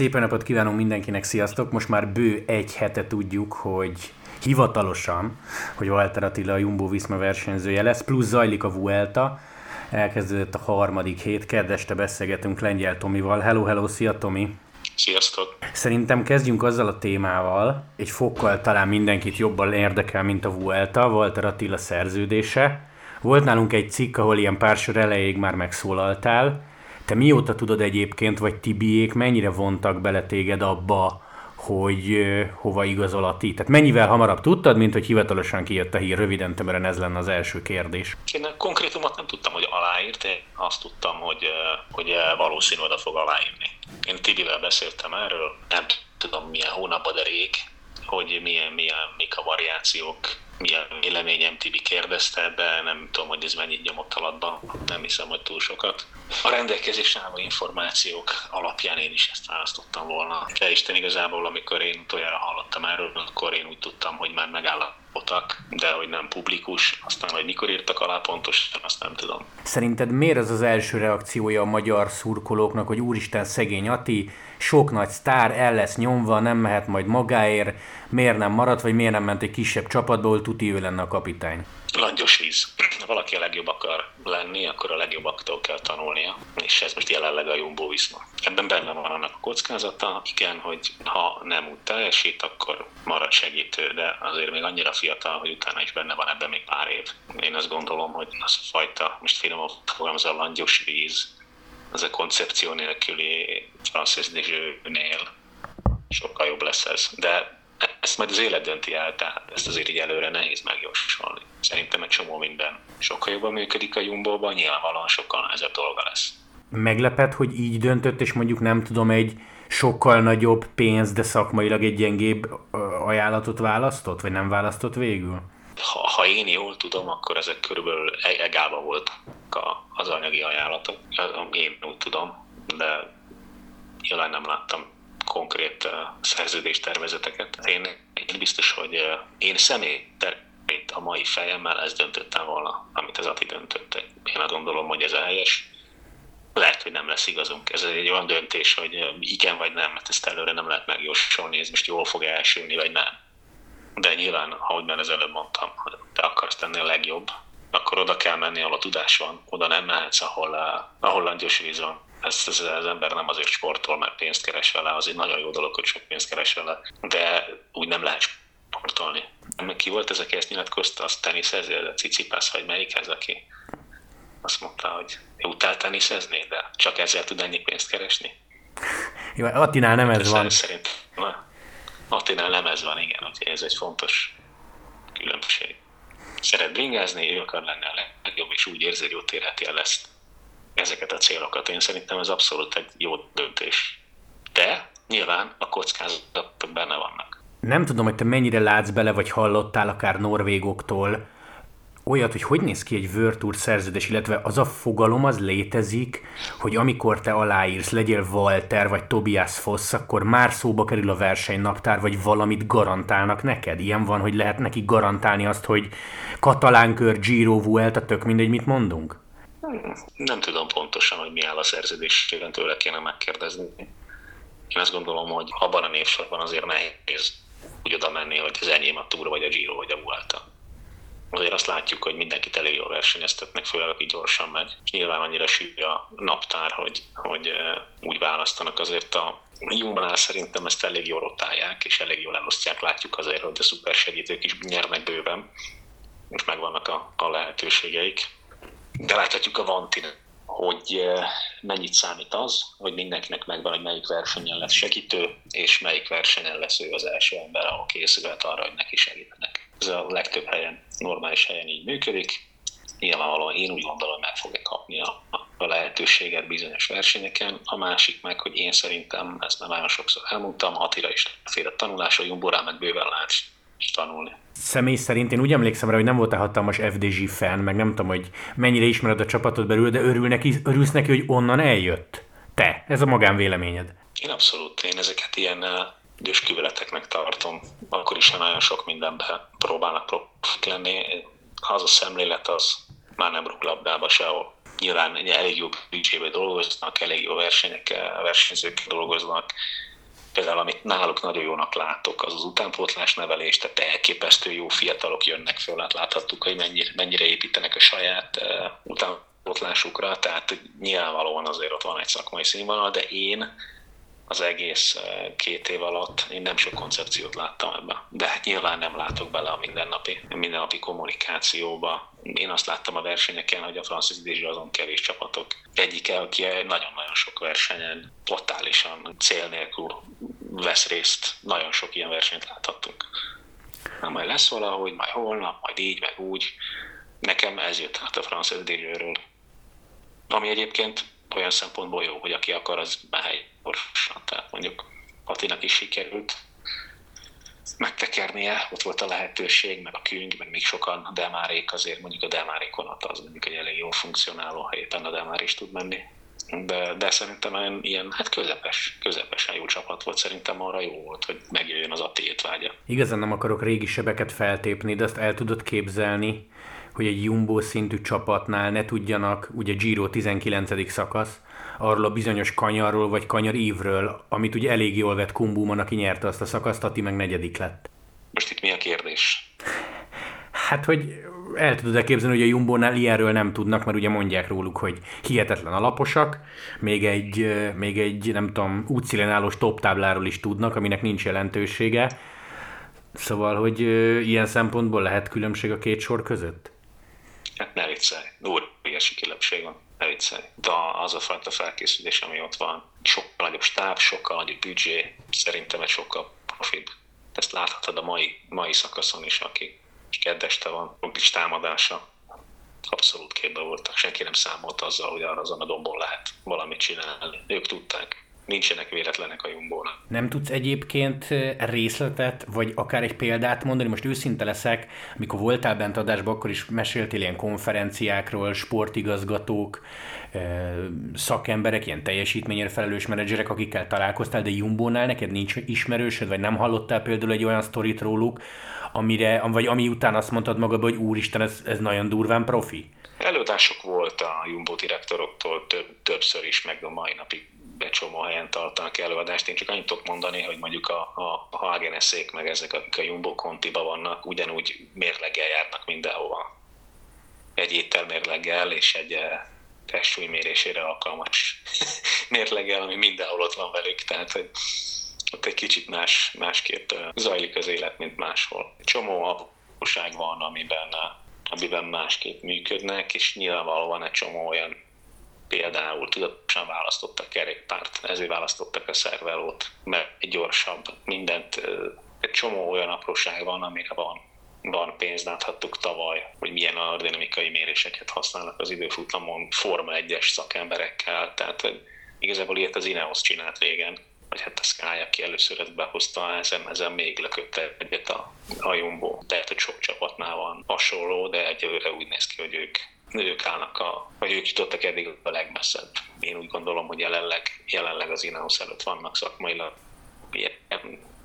Szépen napot kívánunk mindenkinek, sziasztok! Most már bő egy hete tudjuk, hogy hivatalosan, hogy Walter Attila a Jumbo Visma versenyzője lesz, plusz zajlik a Vuelta, elkezdődött a harmadik hét, kedveste beszélgetünk Lengyel Tomival. Hello, hello, szia Tomi! Sziasztok! Szerintem kezdjünk azzal a témával, egy fokkal talán mindenkit jobban érdekel, mint a Vuelta, Walter Attila szerződése. Volt nálunk egy cikk, ahol ilyen pár sor elejéig már megszólaltál, te mióta tudod egyébként, vagy Tibiék mennyire vontak bele téged abba, hogy hova igazol a ti? Tehát mennyivel hamarabb tudtad, mint hogy hivatalosan kijött a hír, röviden tömören ez lenne az első kérdés. Én konkrétumot nem tudtam, hogy aláírt, én azt tudtam, hogy, hogy valószínű oda fog aláírni. Én Tibivel beszéltem erről, nem tudom milyen hónapban, de rég, hogy milyen, milyen, mik a variációk, milyen véleményem Tibi kérdezte, de nem tudom, hogy ez mennyit nyomott alatban, nem hiszem, hogy túl sokat. A rendelkezésre álló információk alapján én is ezt választottam volna. De Isten igazából, amikor én utoljára hallottam erről, akkor én úgy tudtam, hogy már megállapodtak, de hogy nem publikus, aztán, hogy mikor írtak alá pontosan, azt nem tudom. Szerinted miért az az első reakciója a magyar szurkolóknak, hogy úristen szegény Ati, sok nagy sztár el lesz nyomva, nem mehet majd magáért, miért nem maradt, vagy miért nem ment egy kisebb csapatból, tuti ő lenne a kapitány? Langyos víz. Ha valaki a legjobb akar lenni, akkor a legjobbaktól kell tanulnia, és ez most jelenleg a Jumbo Viszma. Ebben benne van annak a kockázata, igen, hogy ha nem úgy teljesít, akkor marad segítő, de azért még annyira fiatal, hogy utána is benne van ebben még pár év. Én azt gondolom, hogy az a fajta, most finoman fogalmazza, a langyos víz, az a koncepció nélküli Francis Dejeunél sokkal jobb lesz ez. De ezt majd az élet dönti el, tehát ezt azért így előre nehéz megjósolni. Szerintem egy csomó minden sokkal jobban működik a Jumbo-ban, nyilvánvalóan sokkal nehezebb dolga lesz. Meglepet, hogy így döntött, és mondjuk nem tudom, egy sokkal nagyobb pénz, de szakmailag egy gyengébb ajánlatot választott, vagy nem választott végül? Ha, ha én jól tudom, akkor ezek körülbelül e- egálba volt az anyagi ajánlatok. Én úgy tudom, de nyilván nem láttam konkrét szerződéstervezeteket. Én, én biztos, hogy én személy a mai fejemmel ezt döntöttem volna, amit az Ati döntött. Én azt gondolom, hogy ez a helyes. Lehet, hogy nem lesz igazunk. Ez egy olyan döntés, hogy igen vagy nem, mert ezt előre nem lehet megjósolni, ez most jól fog elsülni, vagy nem. De nyilván, ahogy már az előbb mondtam, hogy te akarsz tenni a legjobb, akkor oda kell menni, ahol a tudás van, oda nem mehetsz, ahol, ahol langyos víz van ezt, ez az ember nem azért sportol, mert pénzt keres vele, az egy nagyon jó dolog, hogy sok pénzt keres vele, de úgy nem lehet sportolni. Ki volt ez, aki ezt nyilatkozta, az teniszező, a Cicipász, vagy melyik ez, aki azt mondta, hogy utál teniszezni, de csak ezzel tud ennyi pénzt keresni. Jó, Attinál nem ez van. Szerint, na, Attinál nem ez van, igen, úgyhogy ez egy fontos különbség. Szeret bringázni, ő akar lenni a legjobb, és úgy érzi, hogy ott érheti el ezt ezeket a célokat. Én szerintem ez abszolút egy jó döntés. De nyilván a kockázatok benne vannak. Nem tudom, hogy te mennyire látsz bele, vagy hallottál akár norvégoktól olyat, hogy hogy néz ki egy Tour szerződés, illetve az a fogalom az létezik, hogy amikor te aláírsz, legyél Walter vagy Tobias Foss, akkor már szóba kerül a versenynaptár, vagy valamit garantálnak neked. Ilyen van, hogy lehet neki garantálni azt, hogy katalán kör, Giro, Vuelta, tök mindegy, mit mondunk? Nem tudom pontosan, hogy mi áll a szerződésében, tőle kéne megkérdezni. Én azt gondolom, hogy abban a névsorban azért nehéz úgy oda menni, hogy az enyém a Tour, vagy a Giro, vagy a Vuelta. Azért azt látjuk, hogy mindenkit elég jól versenyeztetnek, főleg aki gyorsan megy. Nyilván annyira sűrű a naptár, hogy, hogy úgy választanak azért a Jumbanál szerintem ezt elég jól rotálják, és elég jól elosztják. Látjuk azért, hogy a szuper segítők is nyernek bőven. Most megvannak a, a lehetőségeik de láthatjuk a Vantin, hogy eh, mennyit számít az, hogy mindenkinek megvan, hogy melyik versenyen lesz segítő, és melyik versenyen lesz ő az első ember, ahol készülhet arra, hogy neki segítenek. Ez a legtöbb helyen, normális helyen így működik. Nyilvánvalóan én úgy gondolom, meg fogja kapni a, a lehetőséget bizonyos versenyeken. A másik meg, hogy én szerintem, ezt már nagyon sokszor elmondtam, Attila is fél a tanulás, a Jumborán meg bőven látsz tanulni. Személy szerint én úgy emlékszem rá, hogy nem voltál hatalmas FDG fan, meg nem tudom, hogy mennyire ismered a csapatot belül, de örül neki, örülsz neki, hogy onnan eljött. Te, ez a magánvéleményed. Én abszolút, én ezeket ilyen gyösküveleteknek tartom. Akkor is nagyon sok mindenben próbálnak profik lenni. Az a szemlélet az már nem rúg labdába sehol. Nyilván elég jó büdzsébe dolgoznak, elég jó versenyekkel, versenyzőkkel dolgoznak, Például amit náluk nagyon jónak látok, az az utánpótlás nevelés, tehát elképesztő jó fiatalok jönnek föl, hát láthattuk, hogy mennyire, mennyire építenek a saját uh, utánpótlásukra, tehát nyilvánvalóan azért ott van egy szakmai színvonal, de én az egész két év alatt én nem sok koncepciót láttam ebbe. De hát nyilván nem látok bele a mindennapi, mindennapi kommunikációba. Én azt láttam a versenyeken, hogy a francia idésre azon kevés csapatok egyike, aki nagyon-nagyon sok versenyen totálisan cél nélkül vesz részt. Nagyon sok ilyen versenyt láthattunk. Na, majd lesz valahogy, majd holnap, majd így, meg úgy. Nekem ez jött át a francia idésről. Ami egyébként olyan szempontból jó, hogy aki akar, az behelj gyorsan. Tehát mondjuk Patinak is sikerült megtekernie, ott volt a lehetőség, meg a küng, meg még sokan, a Demárék azért mondjuk a Demárék vonata az mondjuk egy elég jó funkcionáló, ha éppen a Demár is tud menni. De, de szerintem ilyen, hát közepes, közepesen jó csapat volt, szerintem arra jó volt, hogy megjöjjön az a vágya. Igazán nem akarok régi sebeket feltépni, de azt el tudod képzelni, hogy egy Jumbo szintű csapatnál ne tudjanak, ugye Giro 19. szakasz, arról a bizonyos kanyarról vagy kanyar ívről, amit ugye elég jól vett Kumbúman, aki nyerte azt a szakaszt, Ati meg negyedik lett. Most itt mi a kérdés? Hát, hogy el tudod-e képzelni, hogy a Jumbo-nál ilyenről nem tudnak, mert ugye mondják róluk, hogy hihetetlen alaposak, még egy, még egy nem tudom, útszílen top tábláról is tudnak, aminek nincs jelentősége. Szóval, hogy ilyen szempontból lehet különbség a két sor között? Hát ne viccelj, óriási különbség van, ne viccelj. De az a fajta felkészülés, ami ott van, sokkal nagyobb stáb, sokkal nagyobb büdzsé, szerintem egy sokkal profibb. Ezt láthatod a mai, mai szakaszon is, aki keddeste van, is támadása, abszolút képbe voltak. Senki nem számolt azzal, hogy arra azon a dombon lehet valamit csinálni. Ők tudták nincsenek véletlenek a jumbónak. Nem tudsz egyébként részletet, vagy akár egy példát mondani? Most őszinte leszek, amikor voltál bent adásban, akkor is meséltél ilyen konferenciákról, sportigazgatók, szakemberek, ilyen teljesítményért felelős menedzserek, akikkel találkoztál, de Jumbónál neked nincs ismerősöd, vagy nem hallottál például egy olyan sztorit róluk, amire, vagy ami után azt mondtad magadban, hogy úristen, ez, ez nagyon durván profi? Előadások volt a Jumbo direktoroktól több, többször is, meg a mai napig egy csomó helyen tartanak előadást. Én csak annyit tudok mondani, hogy mondjuk a, a Hageneszék, meg ezek, akik a Jumbo Contiba vannak, ugyanúgy mérleggel járnak mindenhova. Egy ételmérleggel és egy eh, testsúly mérésére alkalmas mérleggel, ami mindenhol ott van velük. Tehát, hogy ott egy kicsit más, másképp eh, zajlik az élet, mint máshol. Csomó apróság van, amiben, eh, amiben másképp működnek, és nyilvánvalóan egy csomó olyan például tudatosan választottak kerékpárt, ezért választottak a szervelót, mert gyorsabb, mindent, egy csomó olyan apróság van, amire van van pénz, láthattuk tavaly, hogy milyen aerodinamikai méréseket használnak az időfutamon Forma 1-es szakemberekkel, tehát igazából ilyet az Ineos csinált régen, vagy hát a Sky, aki először ezt behozta, ezen, ezen még lökötte egyet a, a Jumbo. Tehát, hogy sok csapatnál van hasonló, de egyelőre úgy néz ki, hogy ők ők állnak, a, vagy ők jutottak eddig a legmesszebb. Én úgy gondolom, hogy jelenleg, jelenleg az Ineos előtt vannak szakmailag. Ilyen,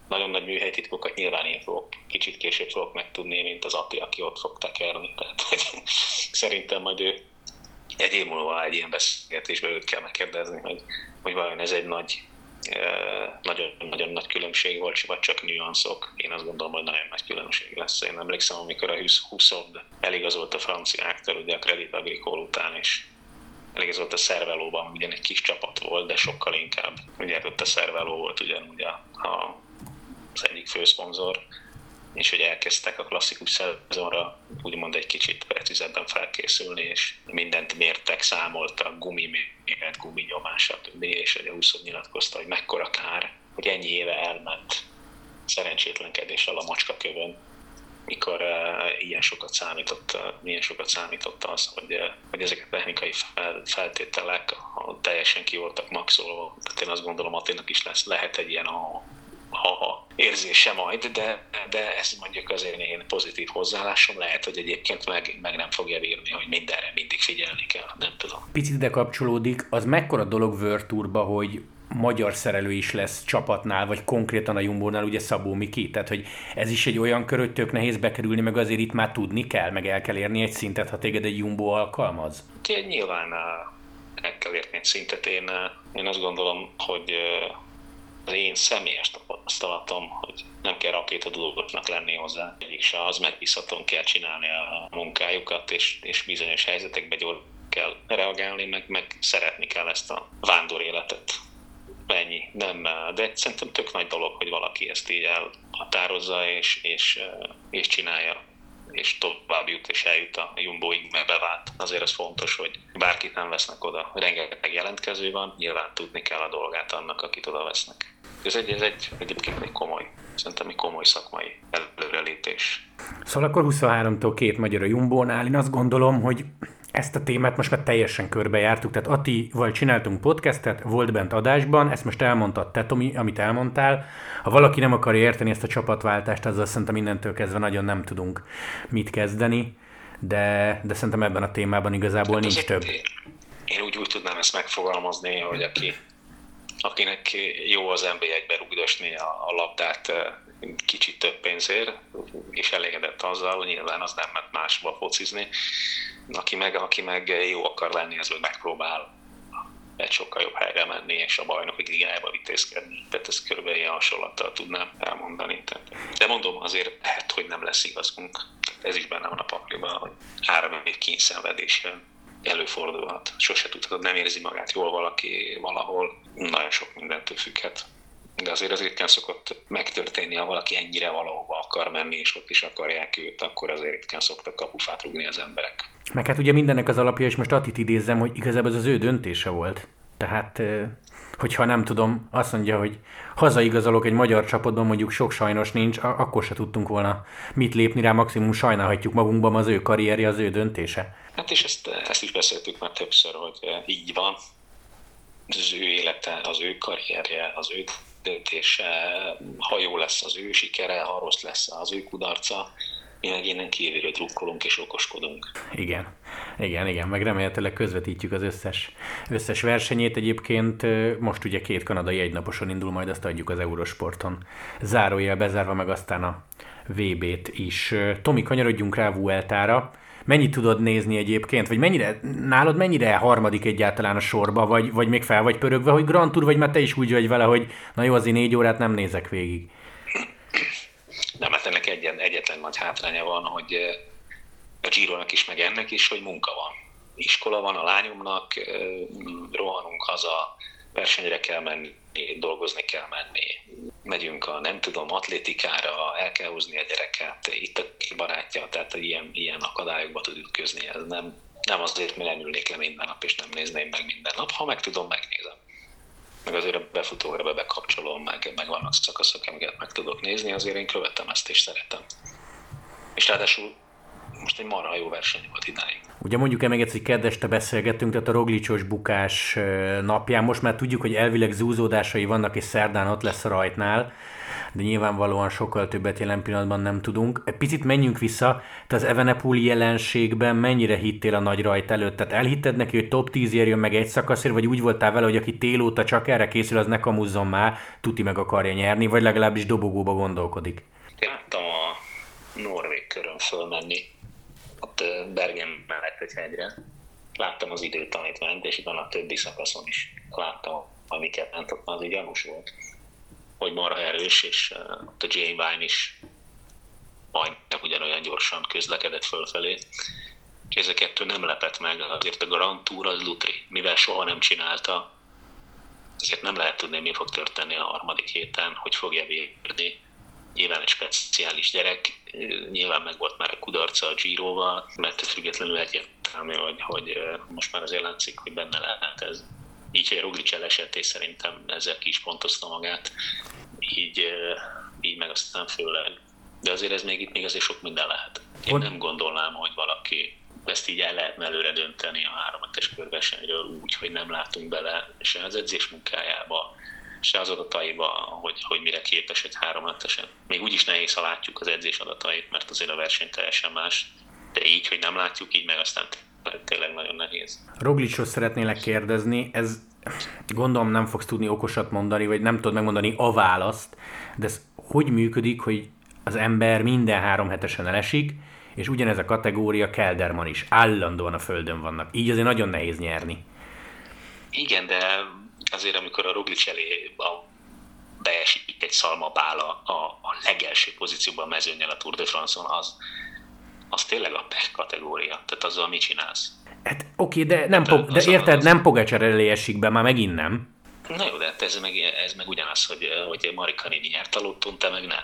nagyon nagy műhelytitkokat nyilván én fogok, kicsit később fogok megtudni, mint az Ati, aki ott fog tekerni. Tehát, szerintem majd ő egy év múlva egy ilyen beszélgetésben őt kell megkérdezni, hogy, hogy vajon ez egy nagy nagyon-nagyon nagy különbség volt, vagy csak nüanszok. Én azt gondolom, hogy nagyon nagy különbség lesz. Én emlékszem, amikor a 20 eligazolt a franciáktól, ugye a Credit Agricole után is eligazolt a Szervelóban, ugyan egy kis csapat volt, de sokkal inkább. Ugye ott a Szerveló volt ugyanúgy a, a, az egyik főszponzor, és hogy elkezdtek a klasszikus szezonra úgymond egy kicsit precízebben felkészülni, és mindent mértek, számoltak, gumi mért, gumi nyomás, stb. És a 20 nyilatkozta, hogy mekkora kár, hogy ennyi éve elment szerencsétlenkedéssel a macskakövön, mikor uh, ilyen sokat számított, uh, milyen sokat számított az, hogy, uh, hogy ezek a technikai fel, feltételek teljesen ki voltak maxolva. Tehát én azt gondolom, Attinak is lesz, lehet egy ilyen a ha érzése majd, de, de ez mondjuk azért én pozitív hozzáállásom lehet, hogy egyébként meg, meg nem fogja bírni, hogy mindenre mindig figyelni kell, nem tudom. Picit ide kapcsolódik, az mekkora dolog Tourba, hogy magyar szerelő is lesz csapatnál, vagy konkrétan a Jumbo-nál ugye Szabó Miki, tehát hogy ez is egy olyan kör, hogy tök nehéz bekerülni, meg azért itt már tudni kell, meg el kell érni egy szintet, ha téged egy Jumbo alkalmaz? Én nyilván el kell érni egy szintet. Én, én azt gondolom, hogy az én személyes tapasztalatom, hogy nem kell rakétadolgosnak lenni hozzá, egyik se az megbízhatóan kell csinálni a munkájukat, és, és bizonyos helyzetekben gyorsan kell reagálni, meg, meg szeretni kell ezt a vándor életet. Ennyi. Nem, de szerintem tök nagy dolog, hogy valaki ezt így elhatározza és, és, és csinálja és tovább jut és eljut a Jumboig, mert bevált. Azért ez fontos, hogy bárkit nem vesznek oda. Rengeteg jelentkező van, nyilván tudni kell a dolgát annak, akit oda vesznek. Ez egy, ez egy egyébként egy komoly, szerintem egy komoly szakmai előrelépés. Szóval akkor 23-tól két magyar a Jumbónál. Én azt gondolom, hogy ezt a témát most már teljesen körbejártuk, tehát Atival csináltunk podcastet, volt bent adásban, ezt most elmondtad te, Tomi, amit elmondtál. Ha valaki nem akarja érteni ezt a csapatváltást, azzal szerintem mindentől kezdve nagyon nem tudunk mit kezdeni, de, de szerintem ebben a témában igazából hát nincs több. Én, én úgy, úgy tudnám ezt megfogalmazni, hogy aki, akinek jó az NBA-ekbe rugdosni a, a labdát kicsit több pénzért, és elégedett azzal, nyilván az nem ment másba focizni, aki meg, aki meg jó akar lenni, az meg megpróbál egy sokkal jobb helyre menni, és a bajnoki ligájába vitézkedni. Tehát ezt körülbelül ilyen hasonlattal tudnám elmondani. De mondom, azért lehet, hogy nem lesz igazunk. Ez is benne van a pakliban, hogy három év kényszenvedéssel előfordulhat. Sose tudhatod, nem érzi magát jól valaki valahol. Nagyon sok mindentől függhet de azért az ritkán szokott megtörténni, ha valaki ennyire valahova akar menni, és ott is akarják őt, akkor azért ritkán szoktak kapufát rúgni az emberek. Meg hát ugye mindennek az alapja, és most Atit idézzem, hogy igazából ez az ő döntése volt. Tehát, hogyha nem tudom, azt mondja, hogy hazaigazolok egy magyar csapatban, mondjuk sok sajnos nincs, akkor se tudtunk volna mit lépni rá, maximum sajnálhatjuk magunkban, az ő karrierje, az ő döntése. Hát és ezt, ezt is beszéltük már többször, hogy így van, az ő élete, az ő karrierje, az ő döntése, ha jó lesz az ő sikere, ha rossz lesz az ő kudarca, mi meg innen kívülről drukkolunk és okoskodunk. Igen, igen, igen, meg remélhetőleg közvetítjük az összes, összes versenyét. Egyébként most ugye két kanadai egynaposon indul, majd azt adjuk az Eurosporton. Zárójel bezárva, meg aztán a VB-t is. Tomi, kanyarodjunk rá Vueltára. Mennyit tudod nézni egyébként? Vagy mennyire, nálad mennyire harmadik egyáltalán a sorba? Vagy, vagy még fel vagy pörögve, hogy Grand Tour, vagy már te is úgy vagy vele, hogy na jó, azért négy órát nem nézek végig? Nem, hát ennek egyen, egyetlen nagy hátránya van, hogy a giro is, meg ennek is, hogy munka van. Iskola van a lányomnak, rohanunk haza, versenyre kell menni, dolgozni kell menni. Megyünk a, nem tudom, atlétikára, el kell húzni a gyereket, itt a barátja, tehát ilyen, ilyen akadályokba tud ütközni. Ez nem, nem azért, mert nem ülnék le minden nap, és nem nézném meg minden nap. Ha meg tudom, megnézem. Meg azért a befutóra bekapcsolom, meg, meg vannak szakaszok, amiket meg tudok nézni, azért én követem ezt és szeretem. És ráadásul most egy marha jó verseny volt idáig. Ugye mondjuk el még egyszer, hogy kedveste beszélgettünk, tehát a roglicsos bukás napján, most már tudjuk, hogy elvileg zúzódásai vannak, és szerdán ott lesz a rajtnál, de nyilvánvalóan sokkal többet jelen pillanatban nem tudunk. Picit menjünk vissza, te az Evenepul jelenségben mennyire hittél a nagy rajt előtt? Tehát elhitted neki, hogy top 10 jön meg egy szakaszért, vagy úgy voltál vele, hogy aki télóta csak erre készül, az ne kamuzzon már, tuti meg akarja nyerni, vagy legalábbis dobogóba gondolkodik? Láttam a Norvég körön fölmenni ott Bergen mellett egy hegyre. Láttam az időtanítványt, és itt van a többi szakaszon is láttam, amiket ment, az gyanús volt, hogy marha erős, és ott a Jane Vine is majdnem ugyanolyan gyorsan közlekedett fölfelé. És ez a kettő nem lepett meg, azért a Grand Tour az Lutri, mivel soha nem csinálta, ezért nem lehet tudni, mi fog történni a harmadik héten, hogy fogja bírni nyilván egy speciális gyerek, nyilván meg volt már a kudarca a Giroval, mert függetlenül egyértelmű, hogy, hogy most már azért látszik, hogy benne lehet ez. Így, hogy Roglic elesett, és szerintem ezzel ki is pontozta magát, így, így meg aztán főleg. De azért ez még itt még azért sok minden lehet. Én nem gondolnám, hogy valaki ezt így el lehetne előre dönteni a három körversenyről úgy, hogy nem látunk bele se az edzés munkájába, se az adataiba, hogy, hogy mire képes egy három esen. Még úgy is nehéz, ha látjuk az edzés adatait, mert azért a verseny teljesen más, de így, hogy nem látjuk, így meg aztán tényleg nagyon nehéz. Roglicshoz szeretnélek kérdezni, ez gondolom nem fogsz tudni okosat mondani, vagy nem tudod megmondani a választ, de ez hogy működik, hogy az ember minden három hetesen elesik, és ugyanez a kategória Kelderman is. Állandóan a földön vannak. Így azért nagyon nehéz nyerni. Igen, de azért amikor a Roglic elé a beesik egy szalmabála a, a legelső pozícióban a mezőnyel a Tour de France-on, az, az tényleg a per kategória. Tehát azzal mit csinálsz? Hát oké, de, nem po- de érted, nem Pogacar elé esik be, már megint nem. Na jó, de hát ez meg, ez meg ugyanaz, hogy, hogy Marikanini nyert a lottón, te meg nem.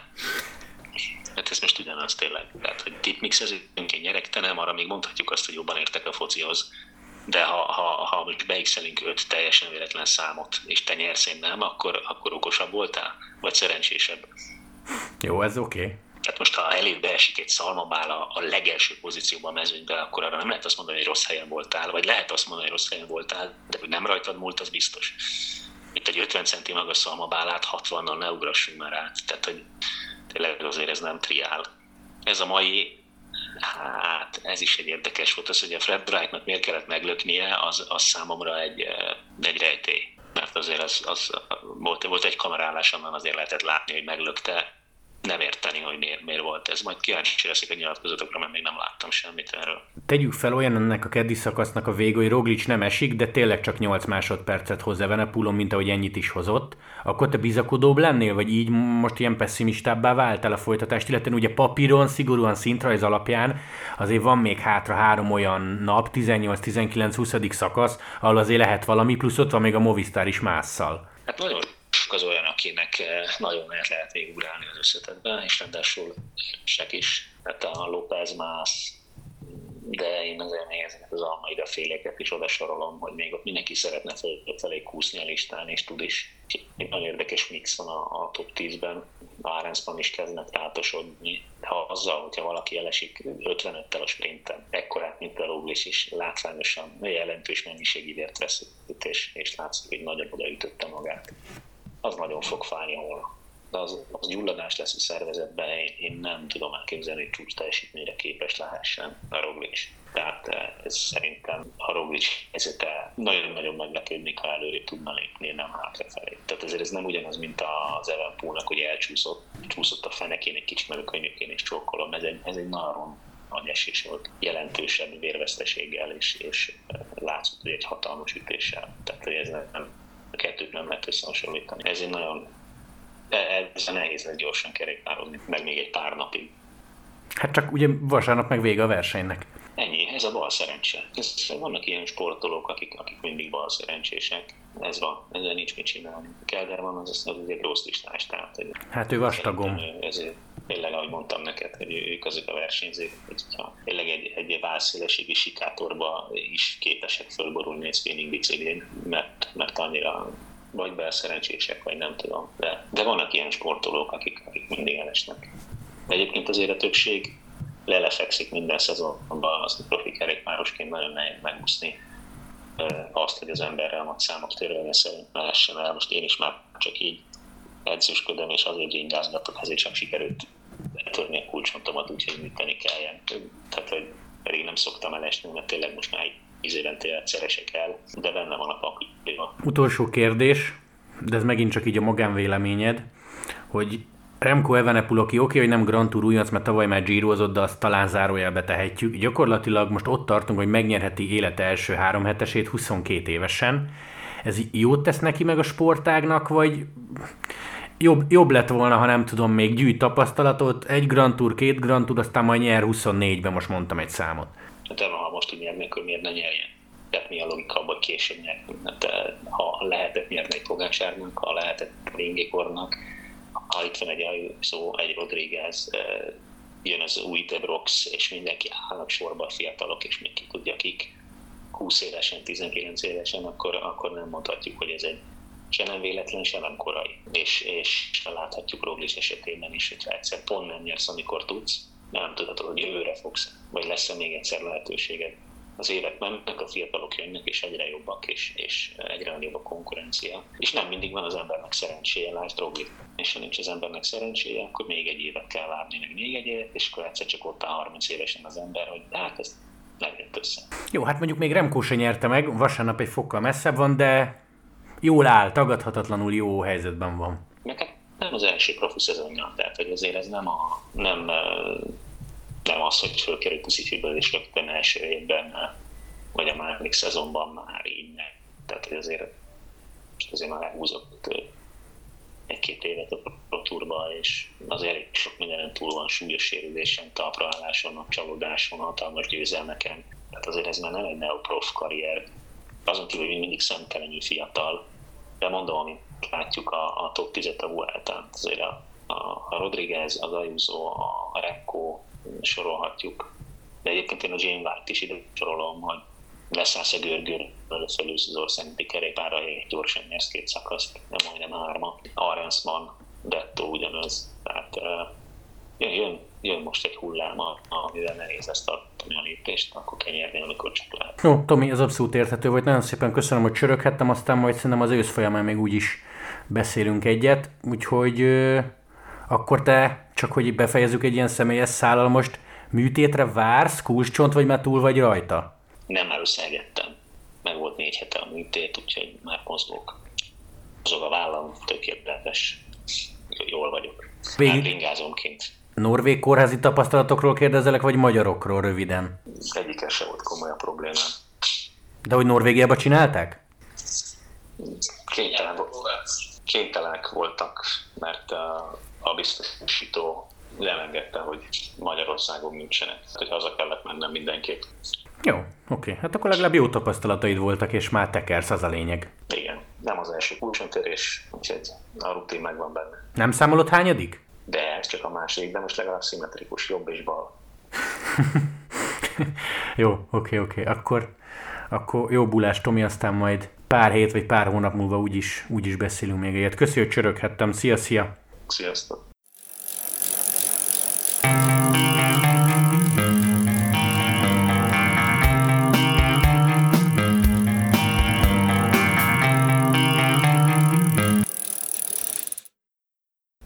Hát ez most ugyanaz tényleg. Tehát, hogy tipmixezünk, én nyerek, te nem, arra még mondhatjuk azt, hogy jobban értek a focihoz. De ha, ha, ha most beixelünk öt teljesen véletlen számot, és te nyersz, én nem, akkor, akkor okosabb voltál? Vagy szerencsésebb? Jó, ez oké. Okay. Tehát most, ha elébb beesik egy szalmabál a, a legelső pozícióban a mezőnyben, akkor arra nem lehet azt mondani, hogy rossz helyen voltál, vagy lehet azt mondani, hogy rossz helyen voltál, de hogy nem rajtad múlt, az biztos. Itt egy 50 centi magas szalmabálát 60-nal ne ugrassunk már át. Tehát, hogy tényleg azért ez nem triál. Ez a mai Hát ez is egy érdekes volt, az, hogy a Fred Wrightnak miért kellett meglöknie, az, az számomra egy, egy rejtély. Mert azért az, az volt, volt egy kamerálás, onnan azért lehetett látni, hogy meglökte, nem érteni, hogy miért, miért volt ez. Majd kíváncsi leszek a nyilatkozatokra, mert még nem láttam semmit erről. Tegyük fel olyan ennek a keddi szakasznak a vége, hogy Roglic nem esik, de tényleg csak 8 másodpercet hoz Evenepulon, mint ahogy ennyit is hozott. Akkor te bizakodóbb lennél, vagy így most ilyen pessimistábbá váltál a folytatást, illetve ugye papíron, szigorúan szintrajz alapján azért van még hátra három olyan nap, 18-19-20. szakasz, ahol azért lehet valami, plusz ott van még a Movistar is másszal. Hát nagyon az olyan, akinek eh, nagyon lehet, lehet végigugrálni az összetetben, és ráadásul erősek is. Tehát a López más, de én azért még ezeket az almaida féléket is oda sorolom, hogy még ott mindenki szeretne felé kúszni a listán, és tud is. Egy nagyon érdekes mix van a, a top 10-ben, Arensban is kezdnek rátosodni. Ha azzal, hogyha valaki elesik 55-tel a sprinten, ekkorát, mint a Roglic is, látványosan jelentős mennyiségi vértveszít, és, és látszik, hogy nagyon odaütötte magát az nagyon fog fájni ahol. De az, az gyulladás lesz a szervezetben, én, én nem tudom elképzelni, hogy csúcs teljesítményre képes lehessen a Roglic. Tehát eh, ez szerintem a Roglic helyzete nagyon-nagyon meglepődnék, ha előre tudna lépni, nem hátrafelé. Tehát ezért ez nem ugyanaz, mint az Evenpoolnak, hogy elcsúszott csúszott a fenekén egy kicsit, mert könyvként is csókolom. Ez egy, ez egy nagyon nagy esés volt, jelentősebb vérveszteséggel, és, és eh, látszott, hogy egy hatalmas ütéssel. Tehát hogy ez nem, a kettőt nem lehet összehasonlítani. Ez egy nagyon, ez nehéz lesz gyorsan kerékpározni, meg még egy pár napig. Hát csak ugye vasárnap meg vége a versenynek. Ennyi, ez a bal szerencse. Ez, vannak ilyen sportolók, akik, akik mindig bal szerencsések. Ez van, ezzel nincs mit csinálni. Kelderman az, az, az egy rossz listás, tehát hogy Hát ő vastagom. Ezért tényleg, ahogy mondtam neked, hogy ők azok a versenyzők, hogyha tényleg egy, egy válszélességi sikátorba is képesek fölborulni egy spinning biciklin, mert, mert annyira vagy belszerencsések, vagy nem tudom. De, de vannak ilyen sportolók, akik, akik mindig elesnek. De egyébként azért a többség lelefekszik minden szezonban, azt a profi kerékpárosként nagyon nehéz megúszni azt, hogy az emberrel nagy számok törvénye szerint mehessen el. Most én is már csak így edzősködöm, és azért ingázgatok, ezért csak sikerült törni a kulcsontomat, úgyhogy műteni kelljen. Tehát, hogy pedig nem szoktam elesni, mert tényleg most már tíz évente egyszer esek el, de benne van a pakliba. Utolsó kérdés, de ez megint csak így a magánvéleményed, hogy Remco Evenepul, aki oké, hogy nem Grand Tour újonc, mert tavaly már gyírozott, de azt talán zárójelbe tehetjük. Gyakorlatilag most ott tartunk, hogy megnyerheti élete első három hetesét 22 évesen. Ez jót tesz neki meg a sportágnak, vagy jobb, jobb lett volna, ha nem tudom, még gyűjt tapasztalatot, egy Grand Tour, két Grand Tour, aztán majd nyer 24-ben, most mondtam egy számot. Hát ha most így nyerni, akkor miért ne nyerjen? Tehát mi a logika abban, később nyerni? Hát, ha lehetett nyerni egy Pogácsárnak, ha lehetett Ringikornak, ha itt van egy szó, egy Rodriguez, jön az új De Brox, és mindenki állnak sorba a fiatalok, és még ki tudja kik, 20 évesen, 19 évesen, akkor, akkor nem mondhatjuk, hogy ez egy se nem véletlen, se nem korai. És, és láthatjuk Roglic esetében is, hogyha egyszer pont nem nyersz, amikor tudsz, nem tudod, hogy jövőre fogsz, vagy lesz-e még egyszer lehetőséged. Az évek mennek, a fiatalok jönnek, és egyre jobbak, és, és egyre nagyobb a konkurencia. És nem mindig van az embernek szerencséje, lásd Roglic. És ha nincs az embernek szerencséje, akkor még egy évet kell várni, meg még egy évet, és akkor egyszer csak ott áll 30 évesen az ember, hogy hát ez nem jött össze. Jó, hát mondjuk még Remkó se nyerte meg, vasárnap egy fokkal messzebb van, de jól áll, tagadhatatlanul jó helyzetben van. Meg nem az első profi szezonja, tehát hogy azért ez nem, a, nem, nem az, hogy fölkerül puszifiből és rögtön első évben, vagy a második szezonban már nem. Tehát hogy azért, azért már elhúzott egy-két évet a Pro Tourba, és azért sok mindenen túl van, súlyos sérülésen, talpraálláson, csalódáson, hatalmas győzelmeken. Tehát azért ez már nem egy neoprof karrier. Azon kívül, hogy mindig szemtelenül fiatal, de mondom, amit látjuk a, a top 10 a Vueltán, azért a, a, a Rodriguez, az Ayuso, a Remco, sorolhatjuk. De egyébként én a Jane White is ide sorolom, hogy leszállsz a görgőr, felülsz az országúti kerékpárra, gyorsan nyersz két szakaszt, de majdnem hárma. Arensman, Detto ugyanaz. Tehát uh, jön, jön, jön, most egy hullám, amivel nehéz ezt tartani a lépést, akkor kell nyerni, amikor csak lehet. Jó, Tomi, ez abszolút érthető volt. Nagyon szépen köszönöm, hogy csöröghettem, aztán majd szerintem az ősz folyamán még úgyis beszélünk egyet. Úgyhogy akkor te, csak hogy befejezzük egy ilyen személyes szállal, most műtétre vársz, kulcscsont, vagy már túl vagy rajta? Nem, már összegettem. Meg volt négy hete a műtét, úgyhogy már mozgok. Mozog a vállam, tökéletes. Jól vagyok. Végig... Hát ingázom kint. Norvég kórházi tapasztalatokról kérdezelek, vagy magyarokról röviden? Egyikkel se volt komoly a problémám. De hogy Norvégiában csinálták? Kénytelen, kénytelenek voltak, mert a biztosító nem engedte, hogy Magyarországon nincsenek. Hogy haza kellett mennem mindenképp. Jó, oké. Hát akkor legalább jó tapasztalataid voltak, és már tekersz, az a lényeg. Igen, nem az első kulcsontörés, úgyhogy a rutin megvan benne. Nem számolod hányadik? De ez csak a második, de most legalább szimmetrikus, jobb és bal. jó, oké, oké. Akkor, akkor jó bulás, Tomi, aztán majd pár hét vagy pár hónap múlva úgyis, úgyis beszélünk még egyet. Köszönjük, hogy csöröghettem. Szia, szia! Sziasztok!